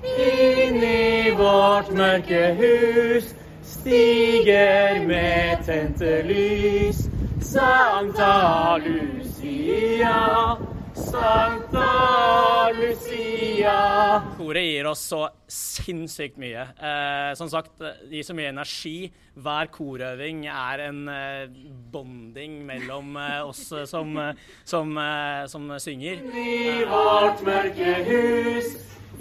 Inn i vårt mørke hus stiger med tente lys. Sankta Lucia, Sankta Lucia. Koret gir oss så sinnssykt mye. Eh, som sagt, det gir så mye energi. Hver korøving er en eh, bonding mellom eh, oss som, som, eh, som synger. I vårt mørke hus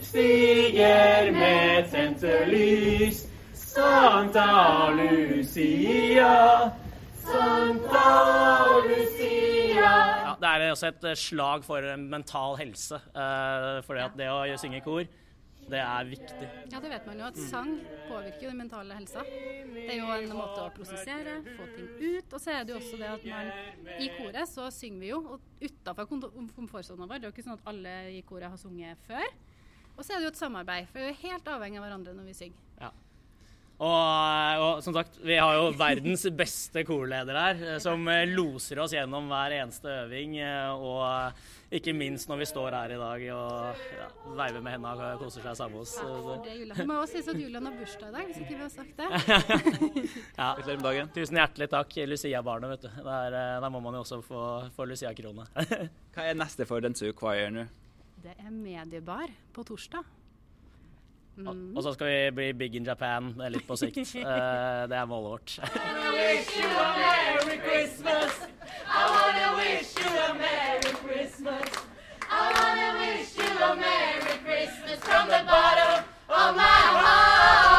stiger med tente lys. Sankta Lucia, Sankta Lucia. Ja, det er også et slag for mental helse. Uh, for det å synge i kor, det er viktig. Ja, det vet man jo at sang påvirker jo den mentale helsa. Det er jo en måte å prosessere, få ting ut. Og så er det jo også det at man i koret så synger vi jo utafor komfortsona vår. Det er jo ikke sånn at alle i koret har sunget før. Og så er det jo et samarbeid, for vi er helt avhengig av hverandre når vi synger. Ja. Og, og, som sagt, vi har jo verdens beste korleder her, eh, som eh, loser oss gjennom hver eneste øving. Eh, og ikke minst når vi står her i dag og ja, veiver med hendene og koser seg sammen med oss. Det må også sies at Julian har bursdag i dag, hvis ikke vi har sagt det. ja. Tusen hjertelig takk, Lucia-barnet. vet du. Der, der, må man jo også få, få Lucia-krone. Hva er neste for Dentsu Choir nå? det er mediebar på torsdag. Mm. Og, og, så skal vi bli big in Japan litt på sikt. uh, det er målet vårt. I wanna wish you a Merry Christmas. I wanna wish you a Merry Christmas. I wanna wish you a Merry Christmas from the bottom of my heart.